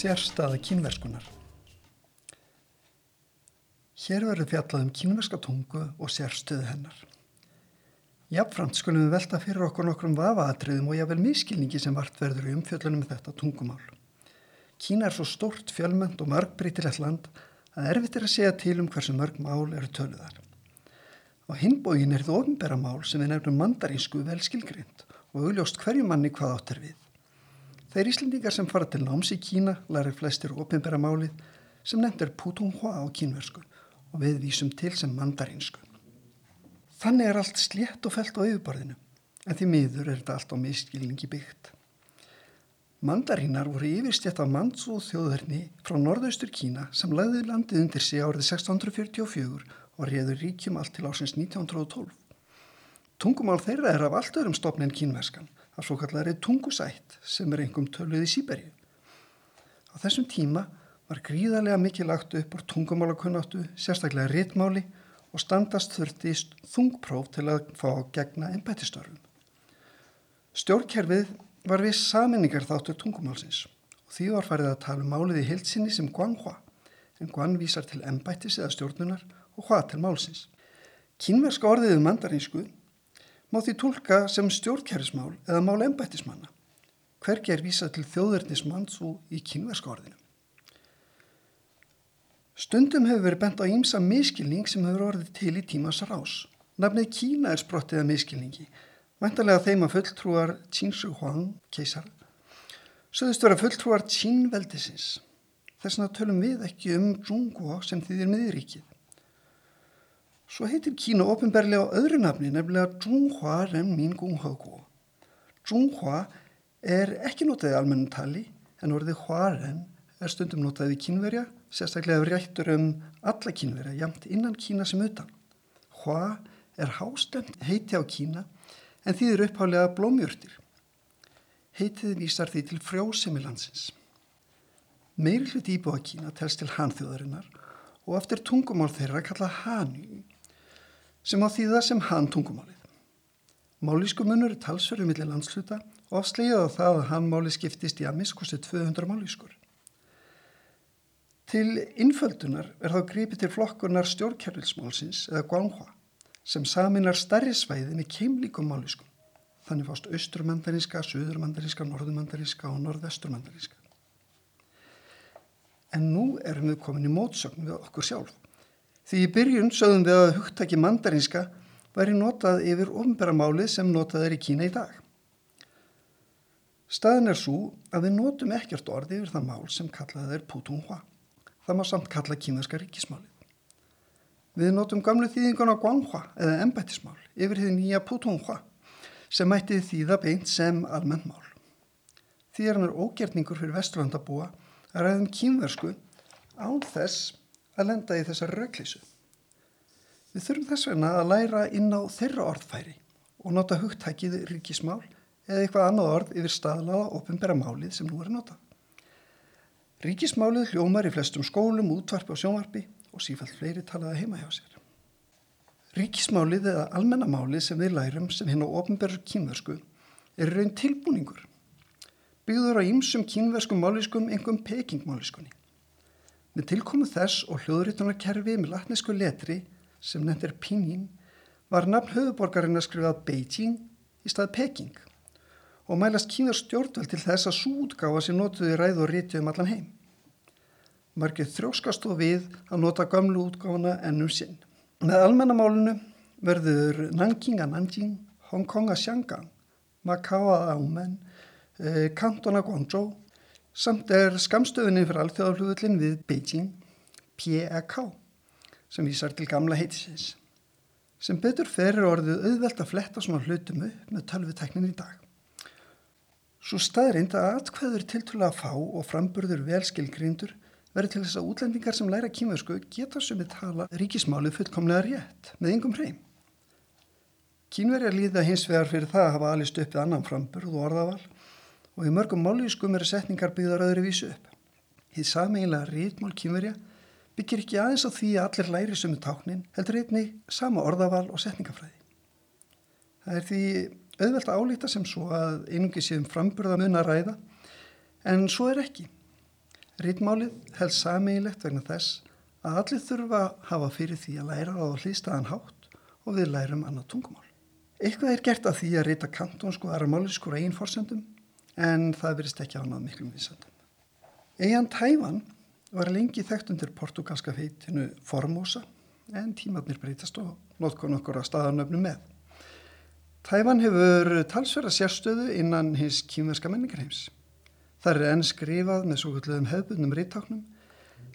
Sérstaða kínverskunar Hér verður fjallað um kínverska tungu og sérstöðu hennar. Jafnframt skulum við velta fyrir okkur nokkrum vafaatriðum og jável miskilningi sem vart verður í umfjöllunum með þetta tungumál. Kína er svo stort, fjölmönd og mörgbritilegt land að erfitt er að segja til um hversu mörg mál eru töluðar. Á hinbógin er það ofinbæra mál sem við nefnum mandarinsku vel skilgrind og augljóst hverju manni hvað átt er við. Þeir Íslendingar sem fara til náms í Kína læri flestir ofinbæra málið sem nefnd er Putonghua á kínversku og við vísum til sem mandarinsku. Þannig er allt slétt og felt á yfirborðinu en því miður er þetta allt á miskilningi byggt. Mandarínar voru yfirstjætt af Mansu þjóðverðni frá norðaustur Kína sem lagði landið undir sig árið 1644 og réður ríkjum allt til ásins 1912. Tungumál þeirra er af allt öðrum stopn en kínverskan af svo kallari tungusætt sem er einhverjum töluð í Sýbergi. Á þessum tíma var gríðarlega mikið lagt upp á tungumálakunnáttu, sérstaklega réttmáli og standast þurfti þungpróf til að fá gegna ennbættistörfum. Stjórnkerfið var við saminningar þáttur tungumálsins og því var farið að tala um málið í heilsinni sem Guanghua en Guan vísar til ennbættis eða stjórnunar og Hua til málsins. Kínverska orðið um mandarinsku má því tólka sem stjórnkerfismál eða mál ennbættismanna. Hvergi er vísað til þjóðverðnismanns og í kynverska orðinu. Stundum hefur verið bent á ímsa miskilning sem hefur orðið til í tímas rás. Nafnið Kína er sprottið af miskilningi. Væntalega þeim að fulltrúar Qin Shi Huang, keisar, söðust vera fulltrúar Qin veldisins. Þess vegna tölum við ekki um Zhongguo sem þýðir miðuríkið. Svo heitir Kína ofinberlega á öðru nafni, nefnilega Zhonghua Renmin Gonghuo. Zhonghua er ekki notaðið almennum tali en orðið Huaren er stundum notaðið í kínverja, sérstaklega réttur um alla kínverja, jamt innan Kína sem utan. Hua er hástemt heiti á Kína en þýðir upphálega blómjörtir. Heitið vísar því til frjósemi landsins. Meiri hlut íbúa Kína telst til hanþjóðarinnar og eftir tungumál þeirra kalla Hanyu sem á þýða sem hann tungumálið. Málísku munur er talsverðu millir landsluta og afslegið á það að hann máli skiptist í að miskusti 200 málískur. Til innföldunar er þá gripið til flokkunar stjórnkerfilsmálsins eða Guanghua sem saminar stærri svæði með keimlíkum málískum. Þannig fást austrumandariska, söðurmandariska, norðumandariska og norðvesturmandariska. En nú erum við komin í mótsögn við okkur sjálf. Því í byrjun sögðum við að hugtaki mandarinska væri notað yfir ofnbæramálið sem notað er í Kína í dag. Staðin er svo að við notum ekkert orði yfir það mál sem kallað er Putunghua. Það má samt kalla kínaska ríkismálið. Við notum gamlu þýðingun á Guanghua eða embættismál yfir því nýja Putunghua sem mætti þýða beint sem almennt mál. Því er hann er ógerningur fyrir vesturlandabúa að ræðum kínversku án þess að lenda í þessar rauklísu. Við þurfum þess vegna að læra inn á þeirra orðfæri og nota hugtækið ríkismál eða eitthvað annað orð yfir staðlaða ofinbæra málið sem nú er að nota. Ríkismálið hljómar í flestum skólum, útvarpi og sjónvarpi og sífælt fleiri talaða heima hjá sér. Ríkismálið eða almennamálið sem við lærum sem hinn á ofinbæru kínversku er raun tilbúningur. Byggður á ýmsum kínverskum máliskum, engum pekingmáliskunni. Með tilkomu þess og hljóðritunarkerfi með latnesku letri sem nefnd er Pinyin var nafn höfuborgarinn að skrifað Beijing í stað Peking og mælast kínar stjórnveld til þess að sútgáfa sem notuði ræð og ríti um allan heim. Margið þróskast og við að nota gamlu útgáfana ennum sinn. Með almennamálunu verður Nanking að Nanjing, Hong Kong að Xiangang, Macau að Aumen, Kanton eh, að Guangzhou Samt er skamstöðunni fyrir alþjóðaflugvöldin við Beijing PEK sem vísar til gamla heitisins. Sem betur ferir orðið auðvelt að fletta svona hlutum upp með tölvuteknin í dag. Svo staðrind að atkvæður tiltúlega fá og framburður velskilgrindur verður til þess að útlendingar sem læra kýmversku geta sem við tala ríkismálið fullkomlega rétt með yngum hreim. Kínverjar líða hins vegar fyrir það að hafa alist uppið annan framburð og orðaval og í mörgum mállískum eru setningar byggðar öðru vísu upp. Hið sameinlega rítmál kýmverja byggir ekki aðeins á því að allir læri sömu táknin heldur einnig sama orðaval og setningafræði. Það er því auðvelt að álíta sem svo að einungi séum framburða mun að ræða en svo er ekki. Rítmálið held sameigilegt vegna þess að allir þurfa að hafa fyrir því að læra á hlýstaðan hátt og við lærum annað tungumál. Eitthvað er gert af því að rita kantónsku aðra máliskur fórsendum en það verist ekki ánað miklum vísendum. Eian Tævan var lengi þekkt undir portugalska feitinu Formosa en tímatnir breytast og notkun okkur að staðarnöfnum með. Tævan hefur talsverða sérstöðu innan hins kýmverska menningarheims. Það er enn skrifað með svo kvöldum hefbundum ríttáknum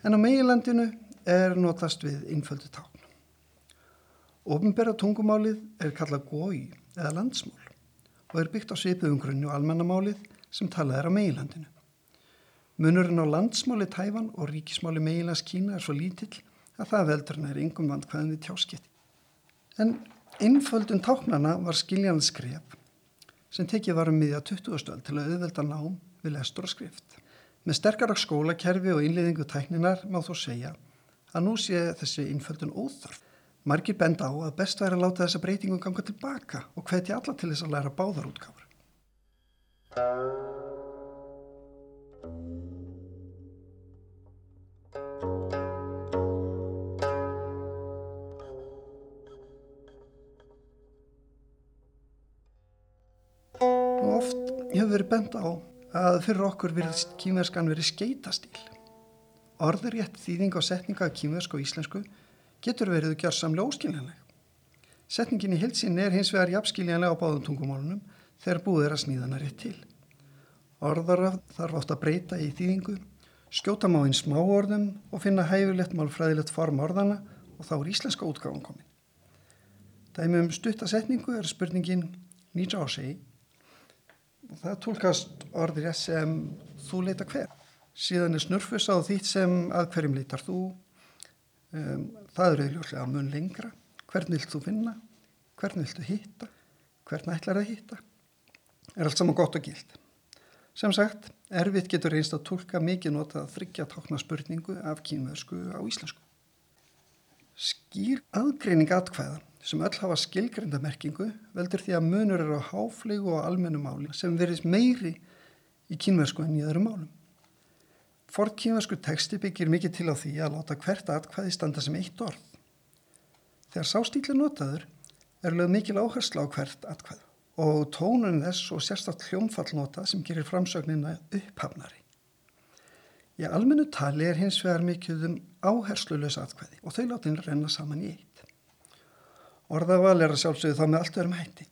en á meilandinu er notast við innföldu tákn. Ofinbæra tungumálið er kallað gói eða landsmál og er byggt á svipuðum grunni og almennamálið sem talað er á meilandinu. Munurinn á landsmáli Tævan og ríkismáli meilands Kína er svo lítill að það veldur hann er yngum vand hvaðin við tjáskipti. En innföldun táknana var skiljanlega skref sem tekið varum miðja 20. stöld til að auðvelda nám við lestur og skrift. Með sterkara skólakerfi og innliðingu tækninar má þó segja að nú sé þessi innföldun óþarf. Margir benda á að best væri að láta þessa breytingu ganga tilbaka og hvetja alla til þess að læra báðar útgáfur. Oft hefur verið benda á að fyrir okkur virðist kýmverskan verið skeitastíl. Orðurétt þýðing á setninga af kýmversku og íslensku getur verið gjörsamlega óskiljanleg. Setningin í hilsin er hins vegar jafnskiljanlega á báðum tungumálunum þegar búið er að snýðana rétt til. Orðaraf þarf átt að breyta í þýðingu, skjóta má einn smá orðum og finna hæfulegt málfræðilegt form orðana og þá er íslenska útgáðan komin. Dæmi um stuttasetningu er spurningin nýja á segi það tólkast orðir sem þú leita hver. Síðan er snurfus á því sem að hverjum leitar þú. Um, það eru auðvitað mun lengra. Hvern vilt þú finna? Hvern vilt þú hitta? Hvern ætlar það hitta? Er allt saman gott og gild. Sem sagt, erfitt getur reynst að tólka mikið nota að þryggja tákna spurningu af kínversku á íslensku. Skýr aðgreining atkvæðan sem öll hafa skilgreinda merkingu veldur því að munur eru á háflegu og almennu máli sem verðist meiri í kínversku en í öðrum málum. Ford kínversku teksti byggir mikið til á því að láta hvert atkvæði standa sem eitt orð. Þegar sástíli notaður er lögð mikil áhersla á hvert atkvæð og tónun þess og sérstaklega hljómfallnota sem gerir framsögnina upphafnari. Í almennu tali er hins vegar mikið um áherslulösa atkvæði og þau látin renna saman í eitt. Orðaval er að sjálfsögðu þá með allt öðrum hætti.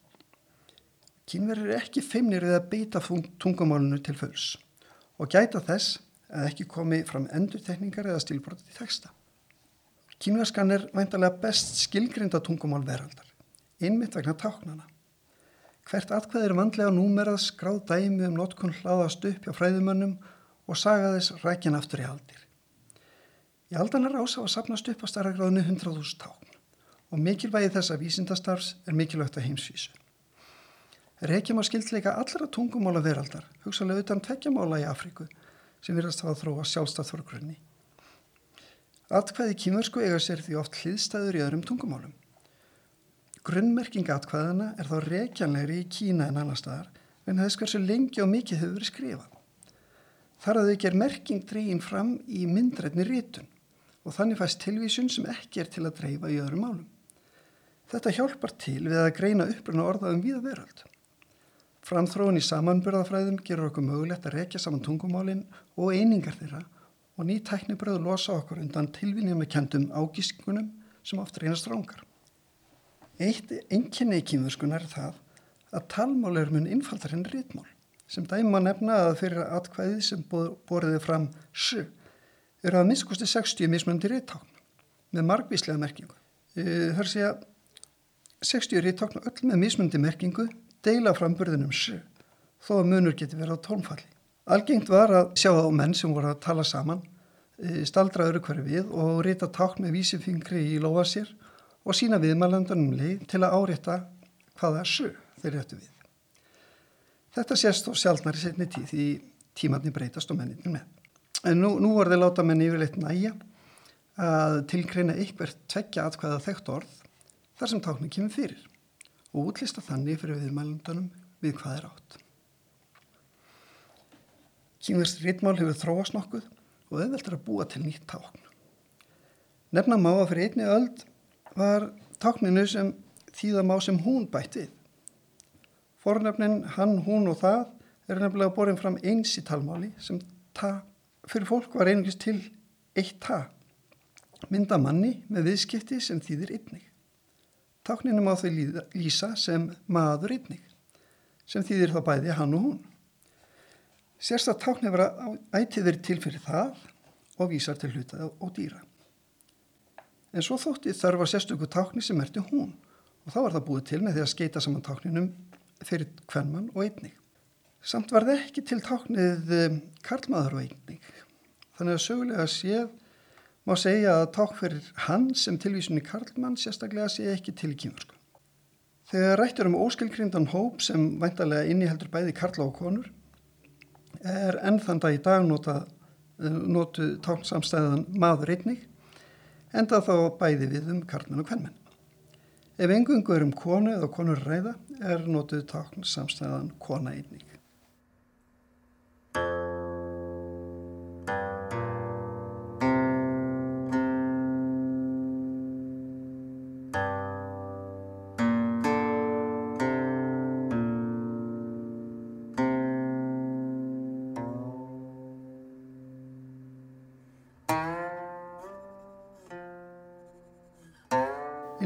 Kínverður er ekki feimnir við að beita tungumálunu til fulls og gæta þess að ekki komi fram endurtekningar eða stílbrotið í texta. Kínverskan er væntalega best skilgrinda tungumál veraldar, innmitt vegna táknana. Hvert atkvæð er vandlega númerað skráð dæmi um notkun hlaðast upp hjá fræðumönnum og saga þess rækjan aftur í aldir. Í aldanar ás hafa sapnast upp á starra gráðinu 100.000 tákn og mikilvægi þessa vísindastarfs er mikilvægt að heimsvísu. Reykjum að skildleika allra tungumála veraldar, hugsalega utan tveggjamála í Afríku sem virðast hafa þróa sjálfstæðforgrunni. Atkvæði kýmversku eiga sér því oft hliðstæður í öðrum tungumálum. Grunnmerking atkvæðana er þá reykjanlegri í Kína en annar staðar en þess hversu lengi og mikið hefur verið skrifað. Þar að þau ger merking dreyin fram í myndrætni rítun og þannig fæst tilvísun sem ekki er til að dreifa í öðrum málum. Þetta hjálpar til við að greina uppruna orða um viða veröld. Framþróun í samanbyrðafræðum gerur okkur mögulegt að rekja saman tungumálinn og einingar þeirra og ný tæknibröðu losa okkur undan tilvinjum með kendum ágískunum sem oft reynast rángar. Eitt enginni í kýmverskunar er það að talmál er mun innfaldar henni rítmál sem dæma nefna að fyrir atkvæði sem boriði fram sju eru að miskusti 60 mismundi ríttákn með margvíslega merkingu. Það er að segja 60 rítákn öll með mismundi merkingu deila framburðinum sjö þó að munur geti verið á tónfalli. Algengt var að sjá á menn sem voru að tala saman, e, staldra öru hverju við og rita tákn með vísifingri í lofa sér og sína viðmælandunum leið til að árétta hvaða sjö þeir réttu við. Þetta sést þó sjálfnar í setni tíð því tímatni breytast og menninni með. En nú, nú voru þeir láta menni yfirleitt næja að tilkreina ykkur tveggja atkvæða þekkt orð þar sem táknin kemur fyrir og útlista þannig fyrir viðmælundunum við hvað er átt. Kínverst rittmál hefur þróast nokkuð og auðveldur að búa til nýtt tákn. Nefna má að fyrir einni öld var tákninu sem þýða má sem hún bætt við. Fornefnin hann, hún og það er nefnilega borin fram eins í talmáli sem ta fyrir fólk var einungist til eitt ta. Mynda manni með viðskipti sem þýðir einnig. Tákninu má þau lýsa sem maður einnig, sem þýðir þá bæði hann og hún. Sérsta tákni vera ætið verið til fyrir það og vísar til hluta og dýra. En svo þótti þarf að sérstöku tákni sem erti hún og þá var það búið til með því að skeita saman tákninum fyrir hvernmann og einnig. Samt var það ekki til táknið um, karlmaður og einnig. Þannig að sögulega séð má segja að tákn fyrir hann sem tilvísunni karlmann sérstaklega sé ekki til kýmursku. Þegar rættur um óskilgrindan hóp sem væntalega inniheldur bæði karla og konur er ennþann dag í dag nota, notu táknsamstæðan maður einnig enda þá bæði við um karlmenn og kvennmenn. Ef engungu er um konu eða konur ræða er notuð táknsamstæðan kona einnig.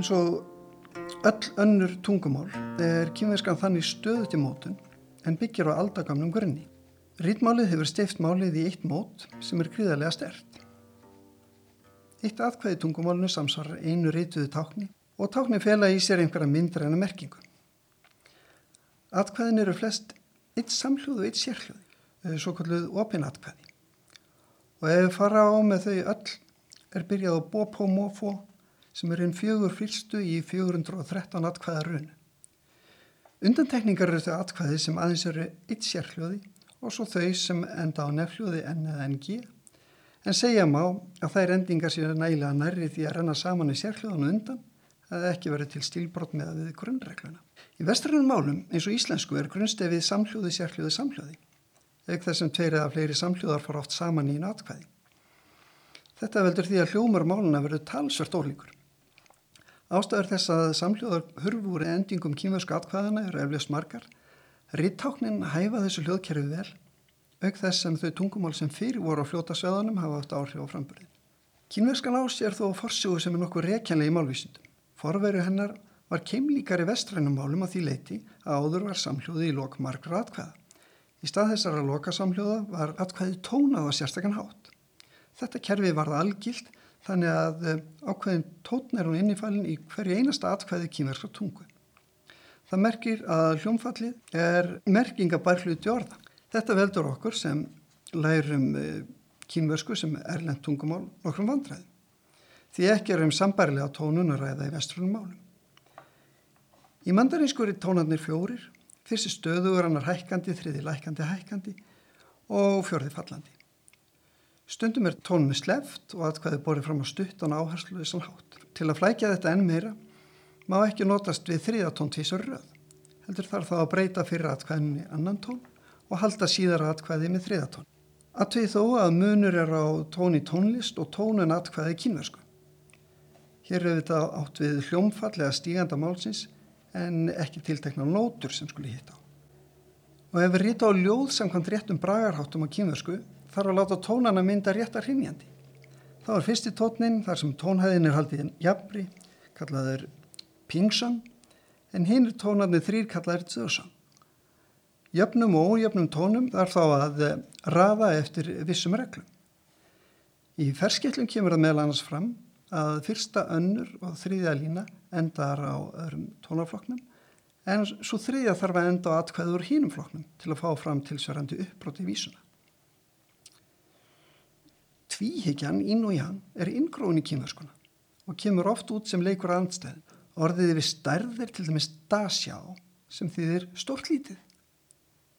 Eins og öll önnur tungumál er kynverskan þannig stöðu til mótun en byggjar á aldagamnum grunni. Rítmálið hefur stift málið í eitt mót sem er gríðarlega stert. Eitt atkvæði tungumálunu samsvarar einu rítuðu tákni og tákni fela í sér einhverja myndra en að merkingu. Atkvæðin eru flest eitt samhljóð og eitt sérhljóð, eh, svo kalluð opin atkvæði. Og ef við fara á með þau öll er byrjað á bópómófó sem er einn fjögur fylstu í 413 atkvæða raun. Undantekningar eru þau atkvæði sem aðeins eru eitt sérhljóði og svo þau sem enda á nefhljóði N eða NG en segja má að þær endingar séu nægilega nærri því að renna saman í sérhljóðanu undan að ekki verið til stílbrott með að við grunnregluna. Í vestrænum málum eins og íslensku er grunnstefið samhljóði sérhljóði samhljóði eða þess sem tveir eða fleiri samhljóðar fara oft saman í einu atkvæði. Þetta veldur því að hljómar máluna verður talsvert ólíkur. Ástæður þess að samljóðar hurfu úr endingum kýmversku atkvæðana eru eflust margar. Rittáknin hæfa þessu hljóðkerfi vel, auk þess sem þau tungumál sem fyrir voru á fljótasveðanum hafa átt áhrif á framburðin. Kínverskan ás er þó forsjóðu sem er nokkuð rekjanlega í málvísindum. Forveru hennar var keimlíkari vestrænum málum á því leiti að áður var samljóði í lok margra atkvæða. Í stað þessara loka samljóða var atkvæði tónað á sérstakann hátt. Þetta kerfi varða algilt þannig að eh, ákveðin tótn er hún innifælin í hverju einasta atkvæði kýmverska tungu. Það merkir að hljómfallið er merkingabær hluti orða. Þetta veldur okkur sem lærum eh, kýmversku sem erlend tungumál nokkrum vandræði. Því ekki er um sambærlega tónunaræða í vestrunum málum. Í mandarinsku er tónarnir fjórir, fyrsti stöðugur hannar hækkandi, þriði lækkandi hækkandi og fjörði fallandi. Stundum er tónum sleft og atkvæði borið fram á stuttan áherslu í sann hátt. Til að flækja þetta enn meira má ekki notast við þriðatón tvísar röð. Heldur þarf þá að breyta fyrir atkvæðinni annan tón og halda síðar atkvæði með þriðatón. Atvið þó að munur er á tóni tónlist og tónun atkvæði kínversku. Hér er þetta átt við hljómfallega stíganda málsins en ekki tiltekna nótur sem skuli hitta á. Og ef við rita á ljóð samkvæmt réttum bragarháttum á kínversku þarf að láta tónana mynda réttar hrinjandi. Þá er fyrsti tótnin þar sem tónhæðin er haldið jafnri, kallaður pingsang, en hinn er tónarnir þrýr kallaður dzösang. Jöfnum og ójöfnum tónum þarf þá að eh, rafa eftir vissum reglum. Í ferskellum kemur það meðal annars fram að fyrsta önnur og þriðja lína endar á öðrum tónarflokknum en svo þriðja þarf að enda á atkvæður hínum flokknum til að fá fram tilsverandi uppbróti í vísuna. Tvíhyggjan, ín og ján, er inngróin í kynverskuna og kemur oft út sem leikur andstæðin. Orðið við stærðir til dæmis dasjá sem þýðir stórtlítið.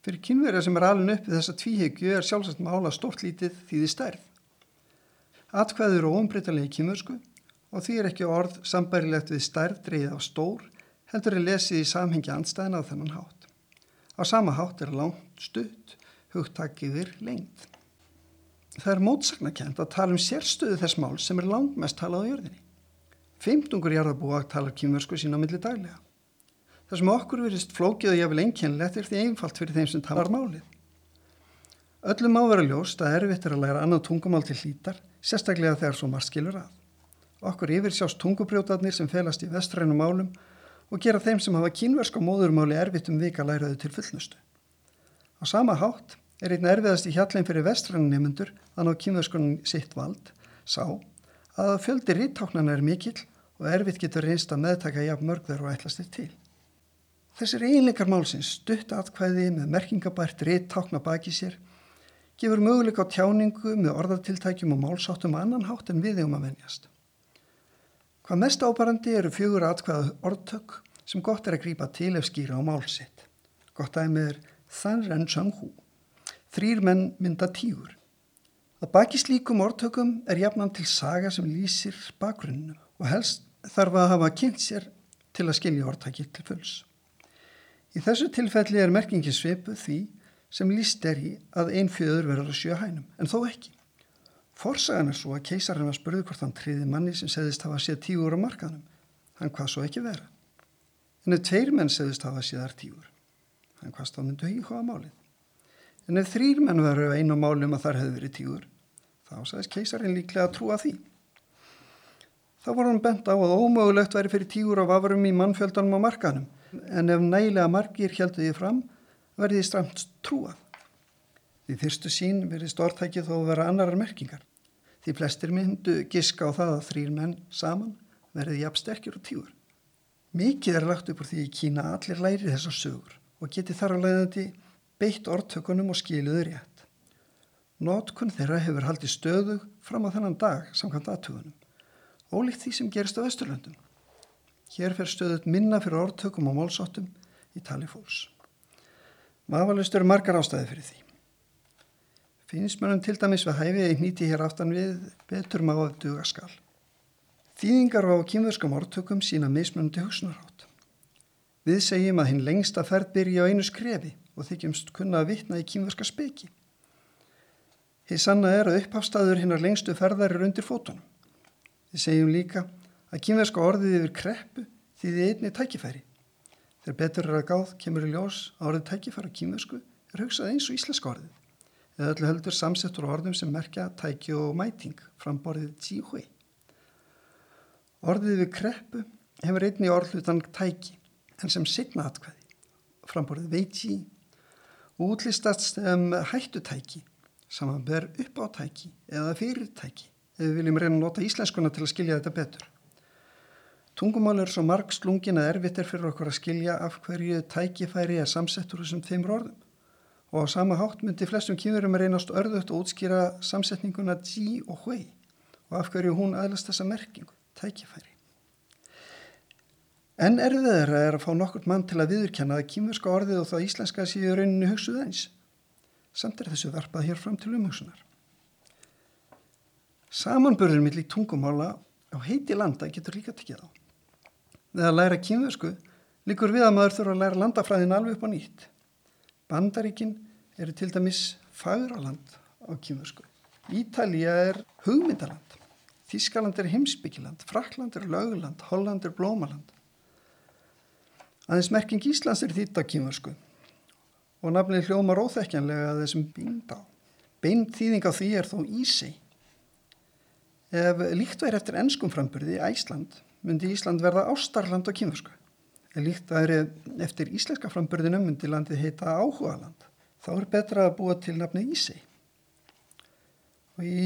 Fyrir kynverja sem er alveg upp við þessa tvíhyggju er sjálfsagt mála stórtlítið þýðir stærð. Atkvæður og ombreytalegi kynversku og því er ekki orð sambærilegt við stærð dreyð á stór heldur er lesið í samhengi andstæðina á þennan hátt. Á sama hátt er langt stutt hugtakiðir lengt. Það er mótsagnakent að tala um sérstöðu þess mál sem er langmest talað á jörðinni. Femtungur jarðabúa talar kýmversku sín á milli daglega. Það sem okkur verist flókið og jáfnvel einkennlegt er því einfalt fyrir þeim sem talar málið. Öllum má vera ljóst að erfitt er að læra annað tungumál til hlítar, sérstaklega þegar svo margt skilur að. Okkur yfir sjást tungubrjótarnir sem felast í vestrænum málum og gera þeim sem hafa kínverska móðurmáli erfitt um vika læraðu til fullnustu. Á sama hátt er einn erfiðast í hjallin fyrir vestrannin nefnendur að ná kýmverskunum sitt vald, sá að fjöldi ríttáknana er mikill og erfitt getur reynst að meðtaka jafn mörgður og ætlastir til. Þessir eiginleikar málsins stutt atkvæði með merkingabært ríttákna baki sér gefur möguleik á tjáningu með orðartiltækjum og málsáttum annan hátt en við um að venjast. Hvað mest ábarandi eru fjögur atkvæða orðtök sem gott er að grýpa til ef skýra á málsitt. Gott aðeins er þann renn sangú þrýr menn mynda tígur. Að baki slíkum orðtökum er jafnan til saga sem lýsir bakgrunninu og helst þarf að hafa kynnt sér til að skilja orðtæki til fulls. Í þessu tilfelli er merkingi sveipu því sem líst er í að einn fjöður verður að sjö hænum, en þó ekki. Forsagan er svo að keisarinn var spurðu hvort hann triði manni sem segðist hafa séð tígur á markanum. Hann hvað svo ekki vera. En ef tveir menn segðist hafa séðar tígur, hann hvað stáð myndu hvaða málið. En ef þrýr menn veru einu málum að þar hefði verið tígur, þá sagðist keisarinn líklega að trúa því. Þá voru hann bent á að ómögulegt væri fyrir tígur á vafurum í mannfjöldanum á markanum, en ef nægilega margir heldu því fram, verði því stramt trúað. Því fyrstu sín verið stórtækið þó að vera annarar merkingar. Því flestir myndu giska á það að þrýr menn saman verði jafn sterkir og tígur. Mikið er lagt upp úr því Kína allir læri þessar sögur og geti þar að leiðandi beitt orðtökunum og skiluðu rétt. Nótkun þeirra hefur haldið stöðu fram á þennan dag samkvæmt aðtögunum, ólíkt því sem gerist á Östurlöndum. Hér fer stöðut minna fyrir orðtökum og málsóttum í tali fólks. Mafalust eru margar ástæði fyrir því. Finnst mörgum til dæmis við hæfið í nýti hér aftan við betur máðu duga skal. Þýðingar á kýmverskam orðtökum sína mismunandi hugsunarátt. Við segjum að hinn lengsta ferð byrja á einu skrefi og þykjumst kunna að vitna í kýmverska speki. Þið sanna er að upphafstaður hinnar lengstu ferðar er undir fótunum. Þið segjum líka að kýmverska orðið yfir kreppu því þið einni tækifæri. Þegar betur er að gáð kemur í ljós að orðið tækifæri á kýmversku er hugsað eins og íslenska orðið. Eða öllu heldur samsettur orðum sem merkja tæki og mæting fram borðið tíhui. Orðið yfir kreppu hefur einni orðlutan tæki en sem signa atkvæði. Framborðið veiti útlistast sem hættutæki samanber upp átæki eða fyrirtæki ef við viljum reyna að nota íslenskuna til að skilja þetta betur. Tungumál er svo marg slungin að erfitt er fyrir okkur að skilja af hverju tækifæri er samsettur þessum þeimur orðum og á sama hátt myndi flestum kýmurum reynast örðut og útskýra samsetninguna tí og hui og af hverju hún aðlast þessa merkingu, tækifæri. En erfiðar er að fá nokkurt mann til að viðurkenna að kýmurska orðið og það íslenska séu rauninu hugsuð eins. Samt er þessu varpað hér fram til umhugsunar. Samanbörður millir tungumála á heiti landa getur líka tekið á. Við að læra kýmversku líkur við að maður þurfa að læra landafræðin alveg upp á nýtt. Bandaríkin eru til dæmis fagraland á kýmversku. Ítalija er hugmyndaland. Þískaland er heimsbyggiland. Frakland er löguland. Holland er blómaland. Aðeins merking Íslands er þýtt á kýmursku og nafnið hljómar óþekkjanlega að þessum bínd á. Beint þýðing á því er þó Ísei. Ef líkt væri eftir ennskum framburði í Æsland myndi Ísland verða ástarland á kýmursku. Ef líkt væri eftir íslenska framburðinu myndi landið heita áhugaland. Þá er betra að búa til nafnið Ísei. Og í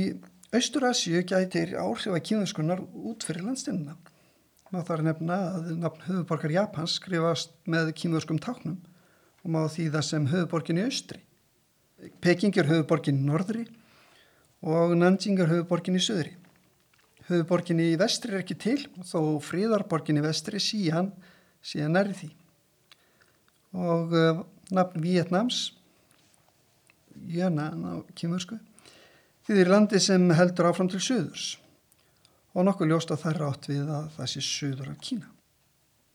Austurasju gætir áhrif að kýmurskunar út fyrir landstinnuna. Má þar nefna að nafn höfuborgar Japans skrifast með kýmvörskum táknum og má það sem höfuborgin í austri. Peking er höfuborgin í norðri og Nanjing er höfuborgin í söðri. Höfuborgin í vestri er ekki til þó fríðarborgin í vestri síðan síðan er því. Og uh, nafn Vietnams, jöna á kýmvörsku, þeir landi sem heldur áfram til söðurs og nokkuð ljóst að það er átt við að það sé söður af Kína.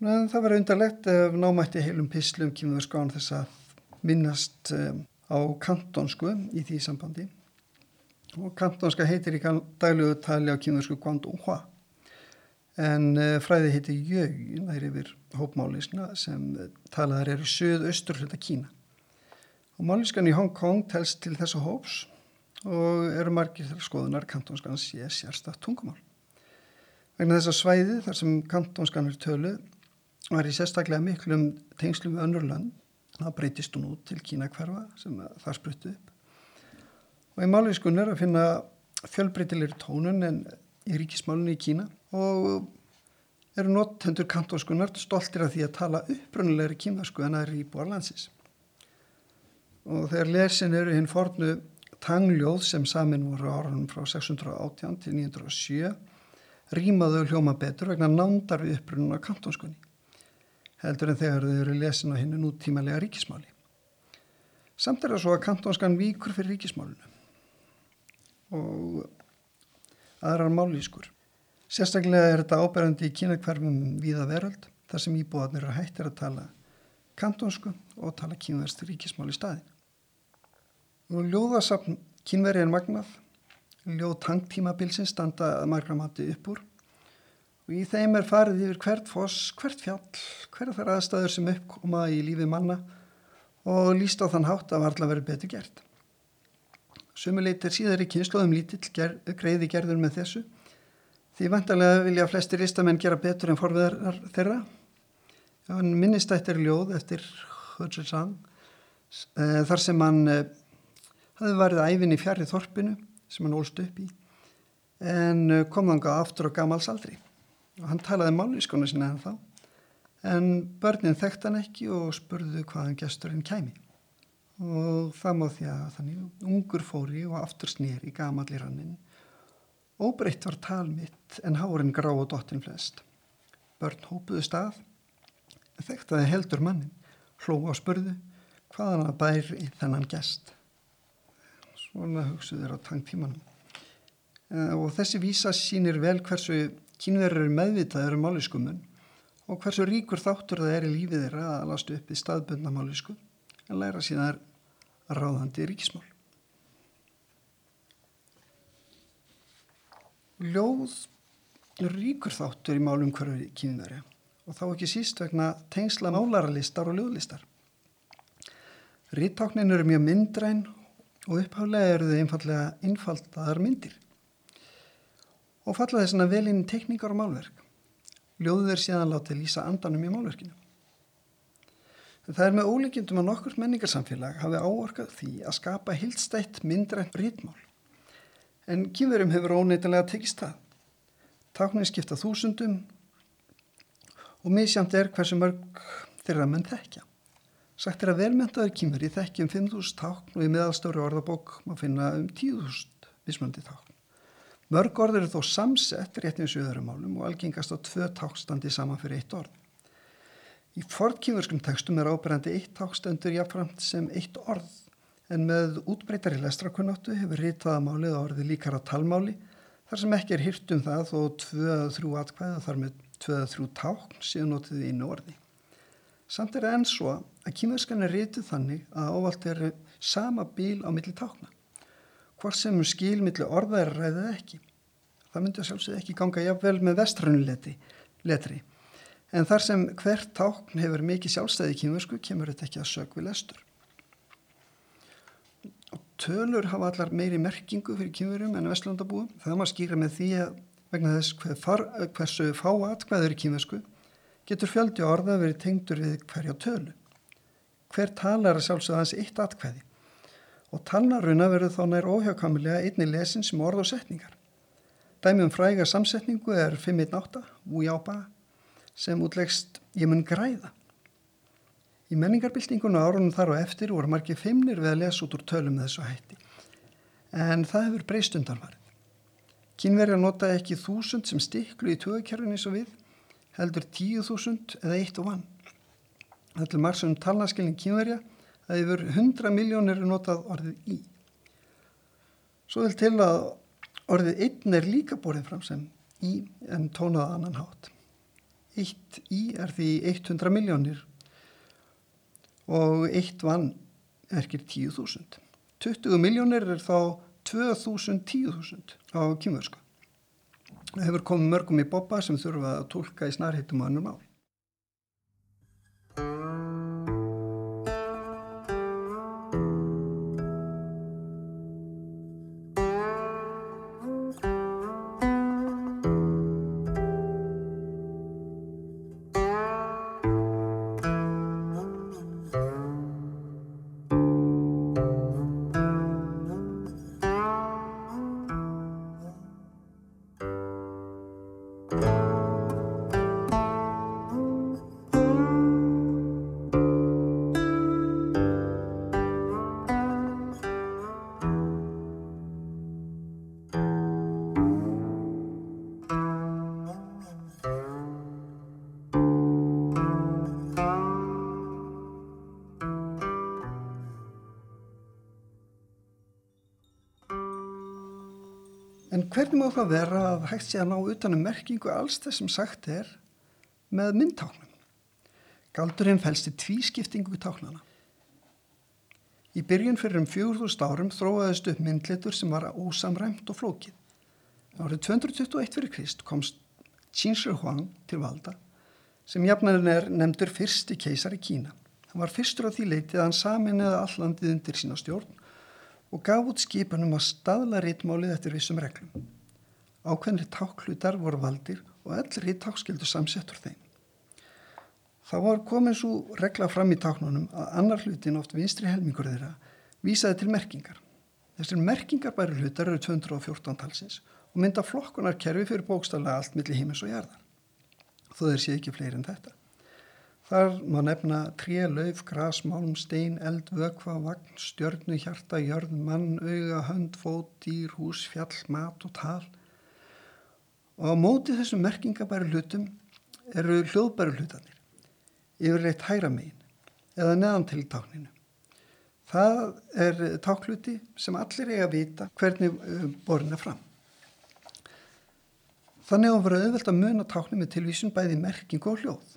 En það verður undarlegt ef námætti heilum pislum kýmverðskáðan þess að minnast um, á kantonsku í því sambandi. og kantonska heitir í daglugu tali á kínversku Guangdong Hua en uh, fræði heitir Jög nær yfir hópmálisna sem talaðar eru söð-austur hluta Kína og máliskan í Hong Kong telst til þessa hóps og eru margir þar skoðunar kantonskan sé sérstatt tungumál vegna þess að svæði þar sem kantonskan er tölu var í sérstaklega miklum tengslum við önnur land það breytist hún út til Kína hverfa sem það spruttu upp og í máliskunni er að finna fjölbreytilegri tónun en í ríkismálunni í Kína og eru notendur kantóskunar stoltir af því að tala upprunnulegri kínversku en er í búarlandsins. Og þegar lesin eru hinn fornu tangljóð sem samin voru árunum frá 618 til 907 rýmaðu hljóma betur vegna nándar við upprunnunar kantóskunni heldur en þegar þau eru lesin á hinnu nútímalega ríkismáli. Samt er það svo að kantónskan víkur fyrir ríkismálunu og aðrar málískur. Sérstaklega er þetta áberandi í kynakverfum viða veröld þar sem íbúðarnir eru hættir að tala kantonsku og tala kynverst ríkismál í staðin. Og ljóðasapn kynveri er magnað, ljóð tangtímabilsins standa að margramati upp úr og í þeim er farið yfir hvert foss, hvert fjall, hverja þar aðstæður sem uppkoma í lífi manna og líst á þann hátt að varla verið betur gert. Sumuleit er síðar í kynsluðum lítill ger, greiði gerður með þessu. Því vantarlega vilja flestir listamenn gera betur en forveðar þeirra. Minnistættir ljóð eftir Hudson eh, þar sem hann eh, hafði varðið æfin í fjarið þorpinu sem hann ólst upp í. En eh, kom þanga aftur á gamals aldri. Og hann talaði máliskonu sinna en þá. En börnin þekkt hann ekki og spurðu hvaðan gesturinn kæmi. Og það má því að þannig ungur fóri og aftur snýr í gamalli rannin óbreytt var talmitt en hárin grá og dottin flest. Börn hópuðu stað þekktaði heldur mannin hló á spurðu hvaðan að bæri þennan gest svona hugsuður á tangtímanum eh, og þessi vísa sínir vel hversu kynverður meðvitaður um máliskumun og hversu ríkur þáttur það er í lífið þeirra að alastu upp í staðbundna málisku en læra síðan ráðandi ríkismál. Ljóð ríkur þáttur í málum hverju kynveri og þá ekki síst vegna tengsla málaralistar og ljóðlistar. Ríttáknin eru mjög myndræn og uppháðlega eru þau einfallega innfaldaðar myndir og falla þess að vel inn tekníkar og málverk. Ljóður er síðan látið lýsa andanum í málverkinu. Það er með ólíkjendum að nokkur menningarsamfélag hafi áorkað því að skapa hildstætt myndrænt rítmál. En kýverum hefur óneitilega tekist það. Táknin skipta þúsundum og misjamt er hversu mörg þeirra menn þekkja. Sagt er að velmentaður kýmveri þekkjum 5.000 tákn og í meðalstóri orðabók má finna um 10.000 vismöndi tákn. Mörg orð eru þó samsett rétt eins og og algengast á tvö tákstandi saman fyrir eitt orð. Í forkífurskum tekstum er áberandi eitt tákstendur jáfnframt sem eitt orð en með útbreytari lestrakunnáttu hefur ritaða málið á orði líkara talmáli þar sem ekki er hyrt um það þó tvöða þrjú atkvæða þar með tvöða þrjú tákn séu notið í einu orði. Samt er enn svo að kýmverskan er ritið þannig að ávalt er sama bíl á milli tákna. Hvort sem skil milli orða er ræðið ekki. Það myndi að sjálfsög ekki ganga jafnvel með vestrannuleti letri en þar sem hvert tákn hefur mikið sjálfstæði í kynversku kemur þetta ekki að sög við lestur. Og tölur hafa allar meiri merkingu fyrir kynverum en vestlandabúum. Það maður skýra með því að vegna þess hver far, hversu fá atkvæður í kynversku getur fjöldi orða verið tengdur við hverja tölu. Hver talar að sjálfsögða hans eitt atkvæði og talnaruna verður þá nær óhjákamilega einni lesin sem orð og setningar. Dæmi um fræga samsetningu er 518, újába, sem útlegst ég mun græða. Í menningarbyltingunum árunum þar og eftir voru margir feimnir við að lesa út úr tölum þessu hætti. En það hefur breyst undanvarið. Kínverjar nota ekki þúsund sem stiklu í tögakjörðinni svo við, heldur tíu þúsund eða eitt og vann. Það til margsum talnaskilning kínverja að yfir hundra miljónir er notað orðið í. Svo vil til að orðið einn er líka borðið fram sem í en tónað annan hátt. Eitt í er því 100 miljónir og eitt vann erkir 10.000. 20 miljónir er þá 2000, 10.000 á kýmversku. Það hefur komið mörgum í boppa sem þurfa að tólka í snarhittum og annum ál. Hvernig má það vera að hægt sé að ná utanum merkingu alls þess sem sagt er með myndtáknum? Galdurinn fælst í tvískiptingu táknana. Í byrjun fyrir um 4000 árum þróaðist upp myndlitur sem var ósamræmt og flókið. Árið 221 fyrir Krist komst Qin Shi Huang til valda sem jafnarinn er nefndur fyrsti keisar í Kína. Hann var fyrstur á því leitið að hann samin eða allandið undir sína stjórn og gaf út skipanum að staðla rítmálið eftir vissum reglum. Ákveðnir táklutar voru valdir og öll rítták skildu samsettur þeim. Það var komin svo regla fram í táknunum að annar hlutin oft vinstri helmingur þeirra vísaði til merkingar. Þessir merkingar bæri hlutar eru 214 talsins og mynda flokkunar kerfi fyrir bókstaflega allt millir hímis og jarðar. Þó þeir sé ekki fleiri en þetta. Þar má nefna tré, lauf, gras, málm, stein, eld, vökva, vagn, stjörnu, hjarta, jörð, mann, auga, hönd, fót, dýr, hús, fjall, mat og tal. Og á móti þessum merkingabæri hlutum eru hljóðbæri hlutanir, yfirleitt hæra megin eða neðan til tákninu. Það er tákluti sem allir eiga að vita hvernig borin er fram. Þannig að það verður auðvelt að muna tákni með tilvísun bæði merkingu og hljóð.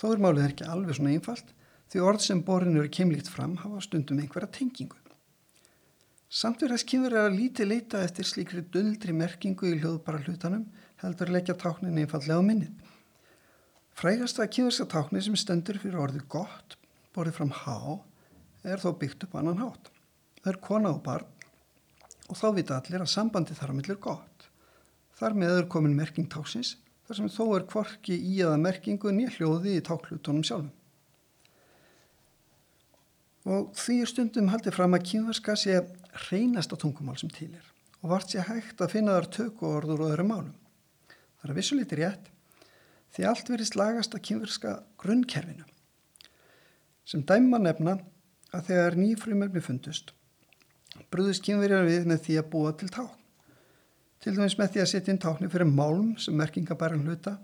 Þó er málið ekki alveg svona einfalt því orð sem borin eru keimlíkt fram hafa stundum einhverja tengingu. Samt verðast kynver að lítið leita eftir slíkri duldri merkingu í hljóðbara hlutanum heldur leggja táknin einfallega á minnið. Frægasta kynverska tákni sem stendur fyrir orðið gott, borðið fram há, er þó byggt upp annan hátt. Það er kona og barn og þá vita allir að sambandi þar á millir gott. Þar með er komin merking táksins þar sem þó er kvorki í aða merkingu nýja hljóði í táklutunum sjálfum. Og því er stundum haldið fram að kynverska sé reynasta tungumál sem til er og vart sé hægt að finna þar tökuorður og öðru málum. Það er vissulíti rétt því allt verið slagast að kynverska grunnkerfinu. Sem dæma nefna að þegar nýfrumöfni fundust brúðist kynverjar við með því að búa til ták. Til dæmis með því að setja inn tákni fyrir málm sem merkingabæran hluta,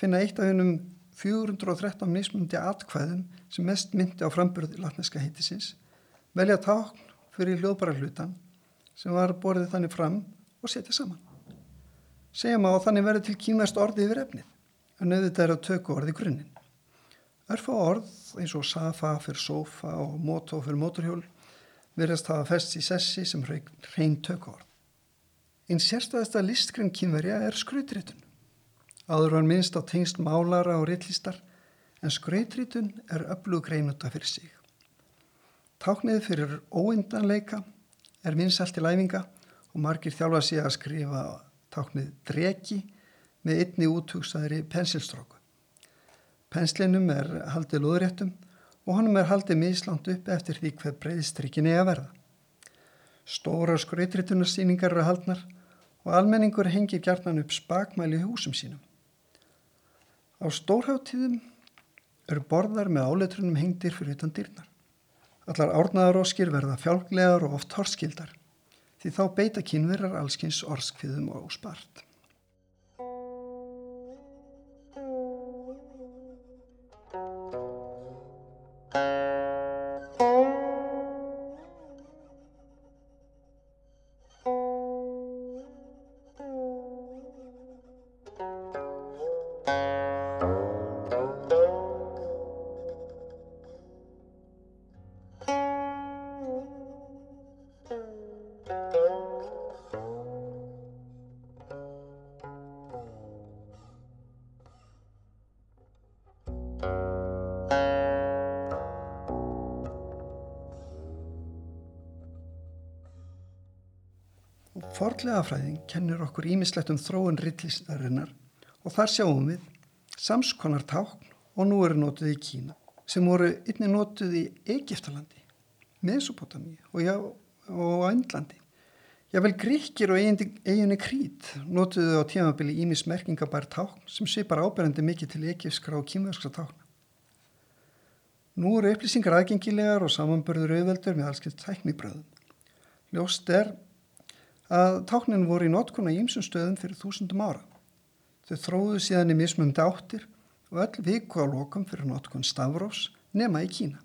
finna eitt af hennum 413 mismundi atkvæðum sem mest myndi á framburði latneska heitisins, velja tákn fyrir hljóðbæra hlutan sem var borðið þannig fram og setja saman. Segja má að þannig verður til kýmast orði yfir efnið, en auðvitað er að tökja orði í grunninn. Örfa orð eins og safa fyrir sofa og mótó fyrir móturhjól verðast hafa fest í sessi sem hrein tökja orð. Einn sérstæðasta listgrinn kynverja er skrautritun. Áður var minnst á tengst málara og rittlistar en skrautritun er öflug greinuta fyrir sig. Táknið fyrir óindanleika er minnsalt í læfinga og margir þjálfa sig að skrifa táknið dregi með einni útugsaðri pensilstróku. Penslinum er haldið lúðréttum og honum er haldið mislant upp eftir því hver breyðstrykkin er að verða. Stóra skrautritunarsýningar eru haldnar og almenningur hengir gjarnan upp spakmæli húsum sínum. Á stórháttíðum eru borðar með áleitrunum hengdir fyrir utan dýrnar. Allar árnaðaróskir verða fjálglegar og oft horskildar því þá beita kynverar allskins orskviðum og spart. Forlega fræðing kennir okkur ímislegt um þróun rillistarinnar og þar sjáum við samskonar tákn og nú eru nótuð í Kína sem voru einni nótuð í Egiptalandi, Mesopotami og, já, og Ændlandi. Jável gríkir og eiginni krít nótuðu á tímabili ímis merkingabær tákn sem svipar áberandi mikið til egifskra og kýmverskra tákna. Nú eru upplýsingar aðgengilegar og samanbörður auðveldur með allskilt tæknibröðum. Ljóst er að táknin voru í notkuna í ýmsum stöðum fyrir þúsundum ára. Þau þróðu síðan í mismumdi áttir og öll viku á lokum fyrir notkun Stavros nema í Kína.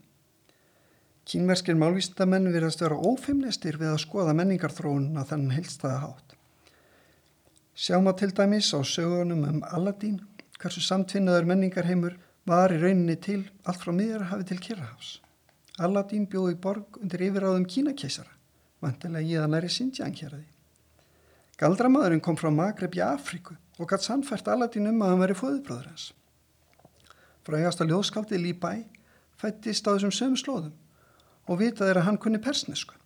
Kínverskir málvísindamenn virðast vera ófeimlistir við að skoða menningarþróununa þannig heilstaða hátt. Sjáum að til dæmis á sögunum um Aladín hversu samtvinnaður menningarheimur var í rauninni til allt frá miðjarhafi til Kirrahafs. Aladín bjóði borg undir yfiráðum Kínakeisara vantilega í það næri Sindján hér að því. Galdramadurinn kom frá Magreb í Afríku og gætt sannfært Aladin um að hann veri fóðubróður hans. Frægasta ljóðskaldið Líbæ fættist á þessum sömu slóðum og vitað er að hann kunni persnesku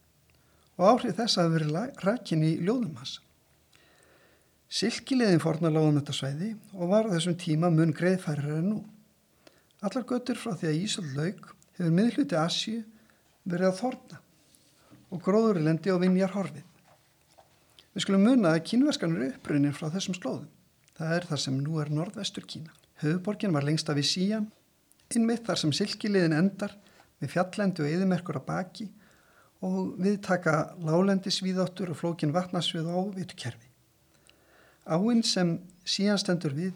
og áhrif þess að veri rækin í ljóðum hans. Silkilegin forna láðum þetta sveiði og var á þessum tíma mun greiðfærir en nú. Allar göttur frá því að Ísald laug hefur miðluti Asju verið að þorna og gróðurlendi og vinjar horfið. Við skulum muna að kínverskan eru upprunnin frá þessum slóðum. Það er þar sem nú er norðvestur Kína. Höfuborgin var lengst af í síjan, innmitt þar sem silkiliðin endar með fjallendi og eðimerkur að baki og við taka lálendisvíðáttur og flókin vatnarsvið á viðkerfi. Áinn sem síjan stendur við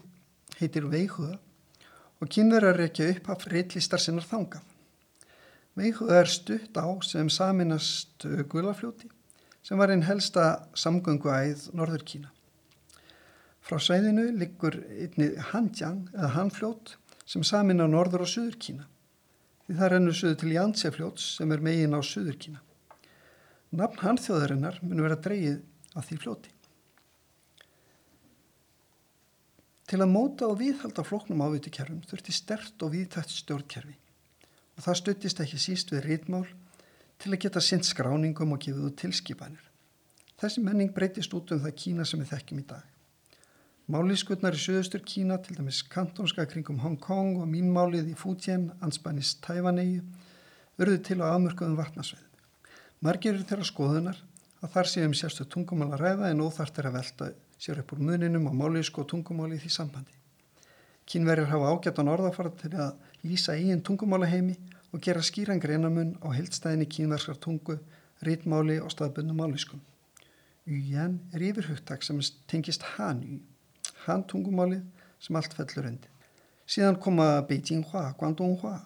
heitir Veihuða og kynverðar rekja upp af reillistar sinnar þangað. Veihuða er stutt á sem saminast uh, Guðlafljóti sem var einn helsta samgönguæð Norður Kína. Frá sveiðinu liggur einni Hanjiang eða Hanfljót sem samina Norður og Suður Kína. Því það rennur suður til Jansefljóts sem er megin á Suður Kína. Nafn Hanþjóðarinnar mun vera dreyið af því fljóti. Til að móta og viðhalda floknum ávitukjærfum þurfti stert og viðtætt stjórnkerfi og það stuttist ekki síst við rítmál til að geta sint skráningum og gefið út tilskipanir. Þessi menning breytist út um það Kína sem við þekkjum í dag. Máliskutnar í söðustur Kína, til dæmis kantónska kringum Hong Kong og mínmálið í Fujian, anspannis Tævanegi, verður til á afmörkuðum vatnasveið. Margir eru þeirra skoðunar að þar séum sérstu tungumál að ræða en óþart er að velta sér upp úr muninum á máliðsku og tungumáli í því sambandi. Kínverjar hafa ágættan orðafara til að lýsa eigin tungumálaheimi og gera skýran greinamun á heldstæðinni kínverskar tungu, rítmáli og staðbundum máliskum. Yuyan er yfirhugtak sem tengist Han-yu, Han-tungumálið sem allt fellur endi. Síðan koma Beijing-hua, Guangdong-hua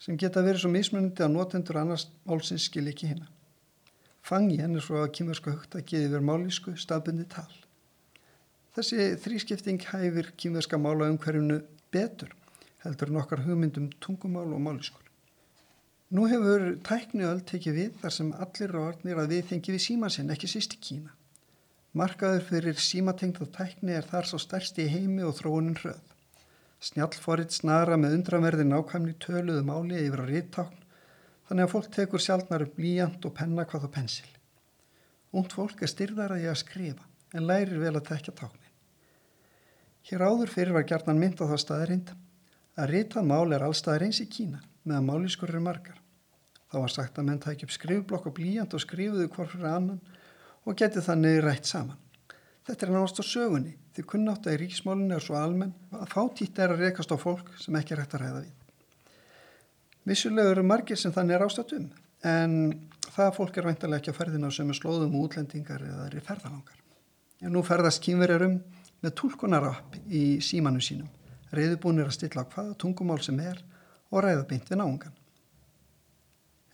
sem geta verið svo mismunandi að notendur annars málsins skil ekki hérna. Fang-yen er svo að kínverska hugtakið yfir málisku staðbundi tal. Þessi þrískipting hæfir kínverska mála umhverjunu betur heldur nokkar hugmyndum tungumál og máliskur. Nú hefur tækniöld tekið við þar sem allir orðnir að við þengi við símasinn, ekki síst í Kína. Markaður fyrir símatengta tækni er þar svo stærsti í heimi og þróunin hröð. Snjallforitt snara með undramerði nákvæmni töluðu máli yfir að ríttákn, þannig að fólk tekur sjálfnar upp blíjant og penna hvað á pensil. Ungd fólk er styrðar að ég að skrifa, en lærir vel að tekja táknin. Hér áður fyrir var gerðan mynd á það staðirind að rítað mál er allstaðir eins í Kína meðan máliskur eru margar. Þá var sagt að menn tækja upp skrifblokk og blíjant og skrifuðu hvort fyrir annan og geti þannig rætt saman. Þetta er náttúrulega sögunni því kunnátt að í ríksmálunni er svo almenn að fátítt er að rekast á fólk sem ekki er hægt að ræða við. Vissulega eru margir sem þannig er ástætt um en það fólk er veintilega ekki að ferðina sem er slóðum útlendingar eða er í ferðalangar. En nú ferðast kýmverjar um með tólkunarapp í símanu sínum, reyðubúnir að stilla á hvaða tungumál sem er og ræða beint við náungan.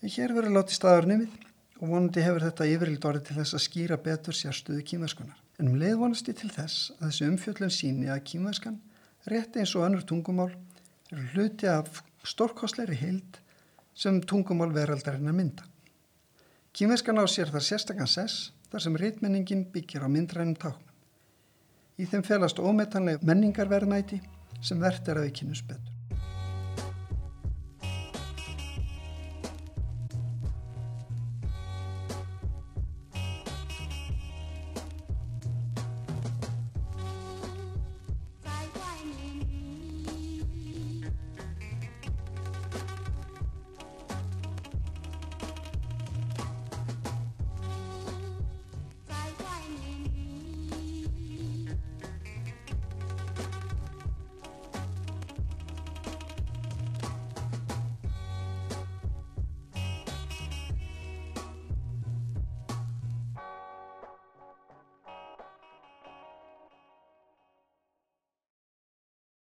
En hér verður látið staður nefið og vonandi hefur þetta yfirlild orðið til þess að skýra betur sérstöðu kýmverskunar. En um leið vonasti til þess að þessi umfjöllun síni að kýmverskan, rétti eins og önnur tungumál, eru hluti af stórkostleiri heild sem tungumál veraldarinn að mynda. Kýmverskan á sér þar sérstakann sess þar sem rítmenningin byggir á myndrænum táknum. Í þeim felast ómetanlega menningarverðnæti sem verðt er að við kynum betur.